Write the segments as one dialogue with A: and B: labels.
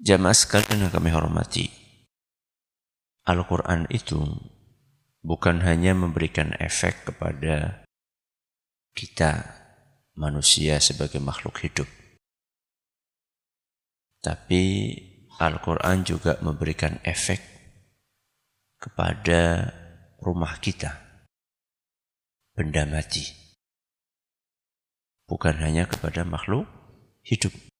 A: Jamaah sekalian yang kami hormati, Al-Quran itu bukan hanya memberikan efek kepada kita manusia sebagai makhluk hidup. Tapi Al-Quran juga memberikan efek kepada rumah kita, benda mati. Bukan hanya kepada makhluk hidup.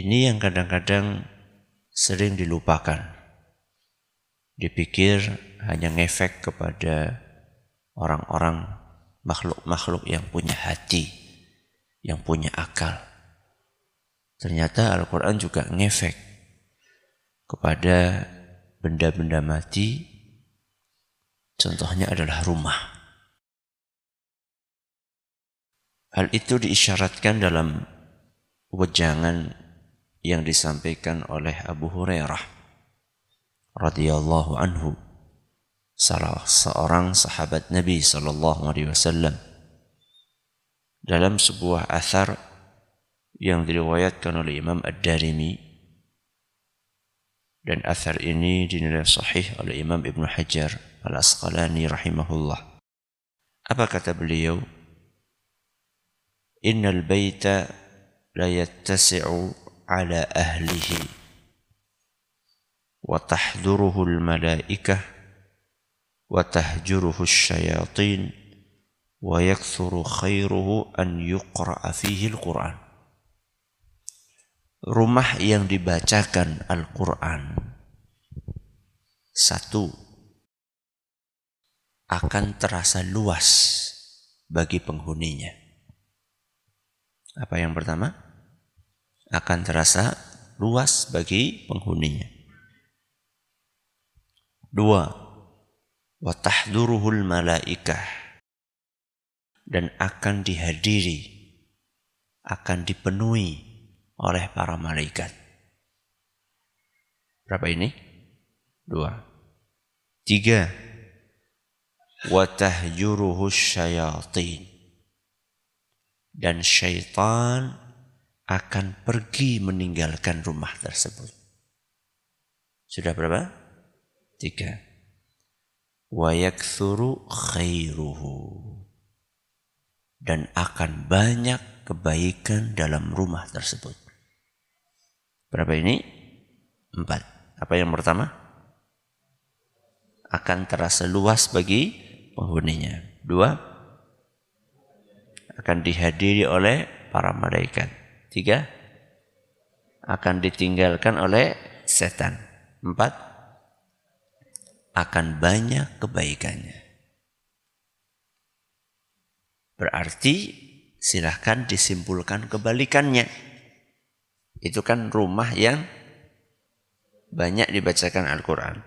A: Ini yang kadang-kadang sering dilupakan. Dipikir hanya ngefek kepada orang-orang makhluk-makhluk yang punya hati, yang punya akal. Ternyata Al-Quran juga ngefek kepada benda-benda mati, contohnya adalah rumah. Hal itu diisyaratkan dalam wejangan yang disampaikan oleh Abu Hurairah radhiyallahu anhu salah seorang sahabat Nabi sallallahu alaihi wasallam. Dalam sebuah athar yang diriwayatkan oleh Imam Ad-Darimi dan athar ini dinilai sahih oleh Imam Ibn Hajar Al-Asqalani rahimahullah. Apa kata beliau? Innal baita la yattasi'u على أهله وتحضره الملائكة وتهجره الشياطين ويكثر خيره أن يقرأ فيه القرآن Rumah yang dibacakan Al-Quran Satu Akan terasa luas bagi penghuninya Apa yang pertama? Akan terasa luas bagi penghuninya. Dua, watahduruhul malaikah dan akan dihadiri, akan dipenuhi oleh para malaikat. Berapa ini? Dua. Tiga, watahjuruhus syayatin dan syaitan akan pergi meninggalkan rumah tersebut. Sudah berapa? Tiga. Wa yakthuru khairuhu. Dan akan banyak kebaikan dalam rumah tersebut. Berapa ini? Empat. Apa yang pertama? Akan terasa luas bagi penghuninya. Dua. Akan dihadiri oleh para malaikat. Tiga, akan ditinggalkan oleh setan. Empat, akan banyak kebaikannya. Berarti silahkan disimpulkan kebalikannya. Itu kan rumah yang banyak dibacakan Al-Quran.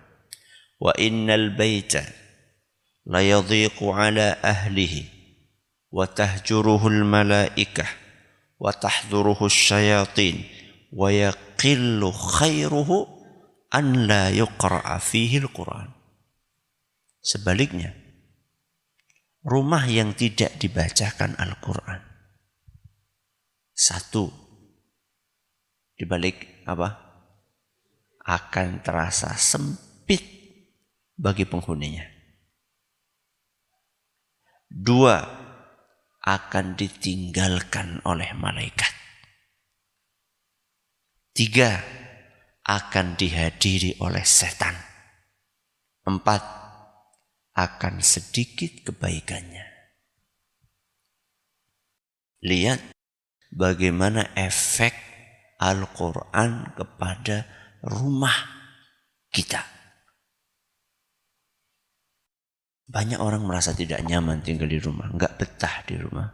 A: Wa innal baita la ala ahlihi wa tahjuruhul malaikah wa tahdhuruhu syayatin wa yaqillu khairuhu an la yuqra'a fihi al-Quran. Sebaliknya, rumah yang tidak dibacakan Al-Quran. Satu, dibalik apa? Akan terasa sempit bagi penghuninya. Dua, akan ditinggalkan oleh malaikat. Tiga, akan dihadiri oleh setan. Empat, akan sedikit kebaikannya. Lihat bagaimana efek Al-Quran kepada rumah kita. Banyak orang merasa tidak nyaman tinggal di rumah, nggak betah di rumah.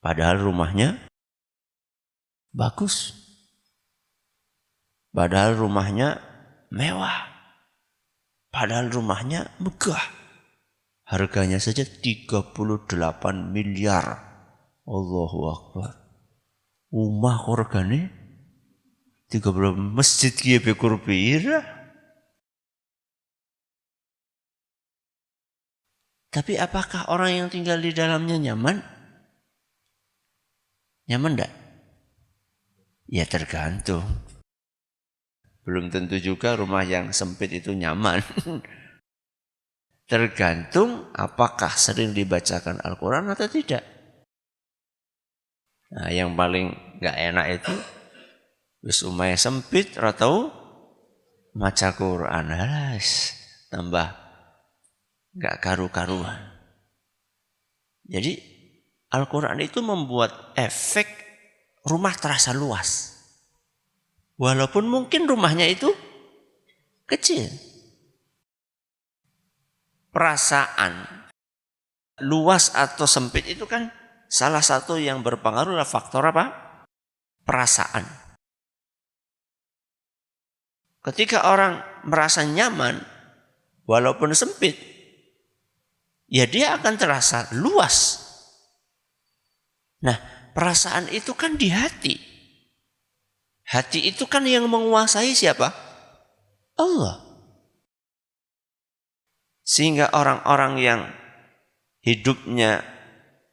A: Padahal rumahnya bagus, Padahal rumahnya mewah. Padahal rumahnya megah. Harganya saja 38 miliar. Allahu Akbar. Rumah korgane 30 masjid kia bekur. Tapi apakah orang yang tinggal di dalamnya nyaman? Nyaman enggak? Ya tergantung. Belum tentu juga rumah yang sempit itu nyaman. Tergantung apakah sering dibacakan Al-Quran atau tidak. Nah, yang paling nggak enak itu wis umay sempit atau maca Quran halas tambah nggak karu-karuan. Jadi Al-Quran itu membuat efek rumah terasa luas. Walaupun mungkin rumahnya itu kecil. Perasaan luas atau sempit itu kan salah satu yang berpengaruh adalah faktor apa? Perasaan. Ketika orang merasa nyaman, walaupun sempit, ya dia akan terasa luas. Nah, perasaan itu kan di hati. Hati itu kan yang menguasai siapa? Allah. Sehingga orang-orang yang hidupnya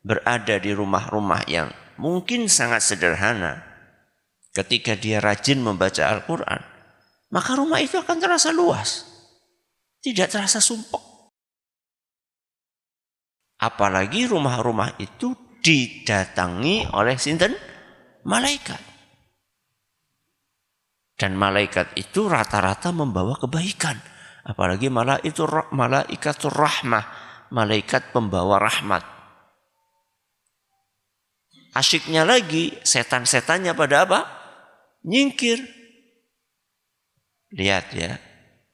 A: berada di rumah-rumah yang mungkin sangat sederhana, ketika dia rajin membaca Al-Quran, maka rumah itu akan terasa luas. Tidak terasa sumpek. Apalagi rumah-rumah itu didatangi oleh sinten malaikat. Dan malaikat itu rata-rata membawa kebaikan. Apalagi malah itu malaikat rahmah. Malaikat pembawa rahmat. Asyiknya lagi setan-setannya pada apa? Nyingkir. Lihat ya.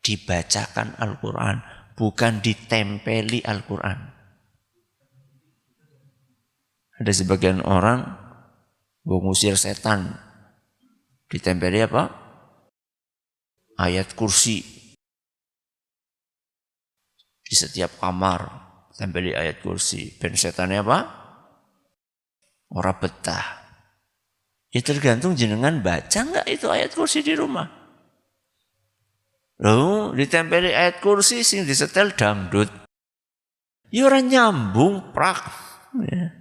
A: Dibacakan Al-Quran. Bukan ditempeli Al-Quran. Ada sebagian orang mengusir setan. Ditempeli apa? ayat kursi di setiap kamar tempel di ayat kursi ben setannya apa orang betah ya tergantung jenengan baca nggak itu ayat kursi di rumah Lalu ditempeli ayat kursi sing disetel dangdut. Ya orang nyambung prak. Ya.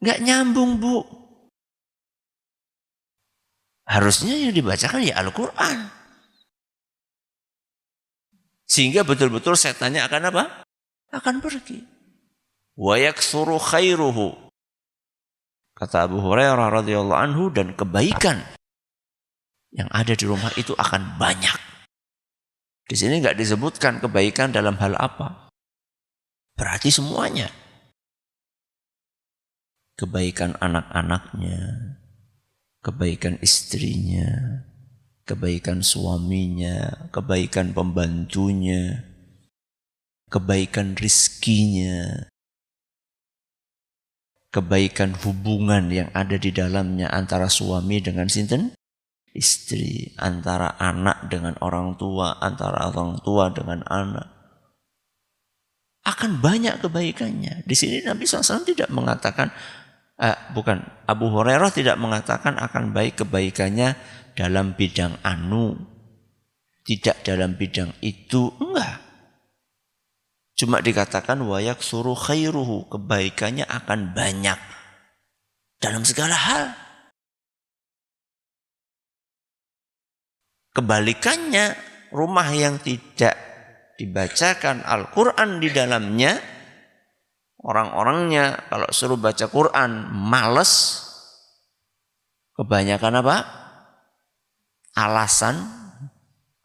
A: Nggak nyambung bu. Harusnya yang dibacakan ya Al-Quran. Sehingga betul-betul setannya akan apa? Akan pergi. Wa yaksuru khairuhu. Kata Abu Hurairah radhiyallahu anhu dan kebaikan yang ada di rumah itu akan banyak. Di sini nggak disebutkan kebaikan dalam hal apa. Berarti semuanya. Kebaikan anak-anaknya, kebaikan istrinya, kebaikan suaminya, kebaikan pembantunya, kebaikan rizkinya, kebaikan hubungan yang ada di dalamnya antara suami dengan sinten istri, antara anak dengan orang tua, antara orang tua dengan anak. Akan banyak kebaikannya. Di sini Nabi SAW tidak mengatakan, eh, bukan, Abu Hurairah tidak mengatakan akan baik kebaikannya dalam bidang anu, tidak dalam bidang itu, enggak. Cuma dikatakan wayak suruh khairuhu, kebaikannya akan banyak dalam segala hal. Kebalikannya, rumah yang tidak dibacakan Al-Quran di dalamnya, orang-orangnya kalau suruh baca Quran males, kebanyakan apa? alasan.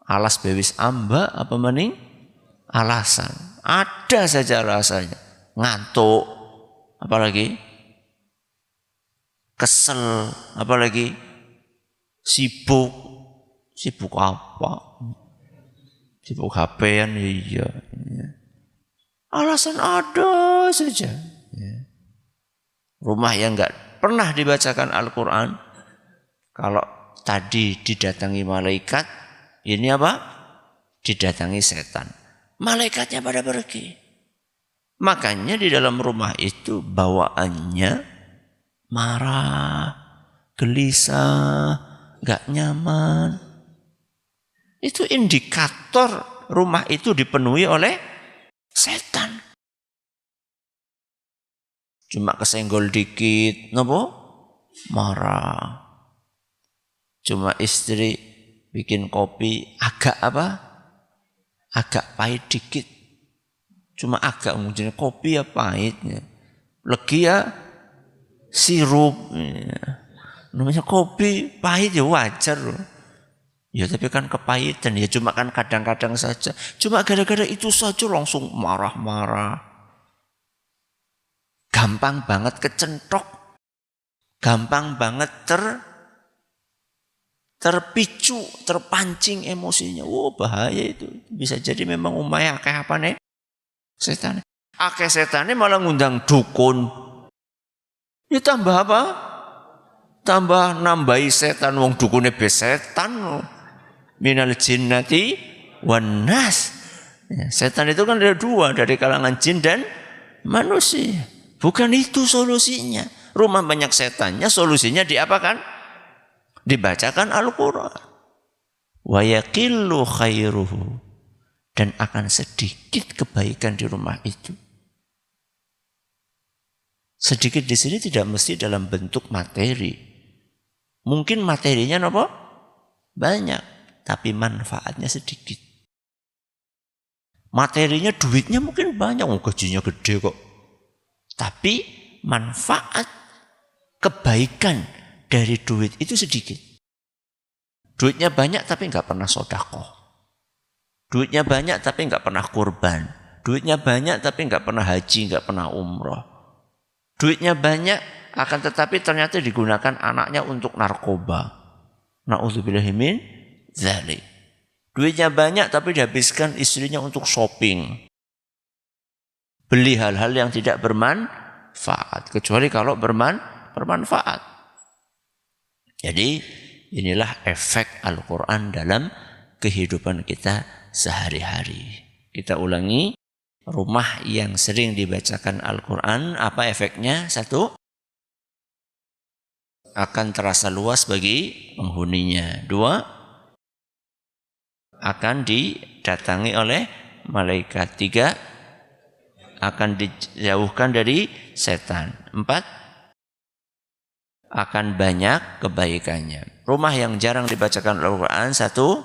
A: Alas bewis amba apa mending alasan. Ada saja rasanya. Ngantuk. Apalagi? Kesel. Apalagi? Sibuk. Sibuk apa? Sibuk HP-an iya, iya alasan ada saja ya. rumah yang enggak pernah dibacakan Al-Quran kalau tadi didatangi malaikat, ini apa? Didatangi setan. Malaikatnya pada pergi. Makanya di dalam rumah itu bawaannya marah, gelisah, gak nyaman. Itu indikator rumah itu dipenuhi oleh setan. Cuma kesenggol dikit, nopo? Marah. Cuma istri bikin kopi agak apa? Agak pahit dikit. Cuma agak mungkin kopi ya pahitnya. Legi ya sirup. Ya. Namanya kopi pahit ya wajar loh. Ya tapi kan kepahitan ya cuma kan kadang-kadang saja. Cuma gara-gara itu saja langsung marah-marah. Gampang banget kecentok. Gampang banget ter terpicu, terpancing emosinya. Wow bahaya itu. Bisa jadi memang umaya kayak apa nih? Setan. Akeh setannya malah ngundang dukun. Ya tambah apa? Tambah nambahi setan wong dukune besetan. loh minal jinnati wan nas. Ya, setan itu kan ada dua dari kalangan jin dan manusia. Bukan itu solusinya. Rumah banyak setannya, solusinya diapakan? Dibacakan Al-Quran. Wa yakillu khairuhu. Dan akan sedikit kebaikan di rumah itu. Sedikit di sini tidak mesti dalam bentuk materi. Mungkin materinya apa? Banyak tapi manfaatnya sedikit. Materinya duitnya mungkin banyak, oh, gajinya gede kok. Tapi manfaat kebaikan dari duit itu sedikit. Duitnya banyak tapi nggak pernah sodako. Duitnya banyak tapi nggak pernah kurban. Duitnya banyak tapi nggak pernah haji, nggak pernah umroh. Duitnya banyak akan tetapi ternyata digunakan anaknya untuk narkoba. Na'udzubillahimin zalik. Duitnya banyak tapi dihabiskan istrinya untuk shopping. Beli hal-hal yang tidak bermanfaat. Kecuali kalau berman, bermanfaat. Jadi inilah efek Al-Quran dalam kehidupan kita sehari-hari. Kita ulangi, rumah yang sering dibacakan Al-Quran, apa efeknya? Satu, akan terasa luas bagi penghuninya. Dua, akan didatangi oleh malaikat. Tiga, akan dijauhkan dari setan. Empat, akan banyak kebaikannya. Rumah yang jarang dibacakan Al-Quran, satu,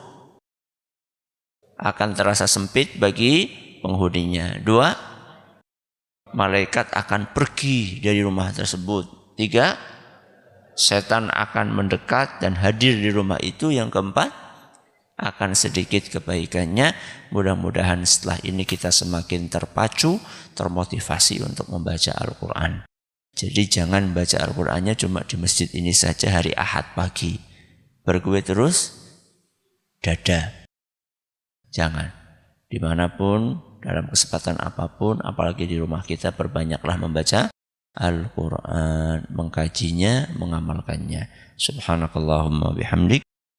A: akan terasa sempit bagi penghuninya. Dua, malaikat akan pergi dari rumah tersebut. Tiga, setan akan mendekat dan hadir di rumah itu. Yang keempat, akan sedikit kebaikannya. Mudah-mudahan setelah ini kita semakin terpacu, termotivasi untuk membaca Al-Quran. Jadi jangan baca Al-Qurannya cuma di masjid ini saja hari Ahad pagi. Bergue terus, dada. Jangan. Di mana pun, dalam kesempatan apa pun, apalagi di rumah kita, perbanyaklah membaca Al-Quran, mengkajinya, mengamalkannya. Subhanakallahumma bihamdik.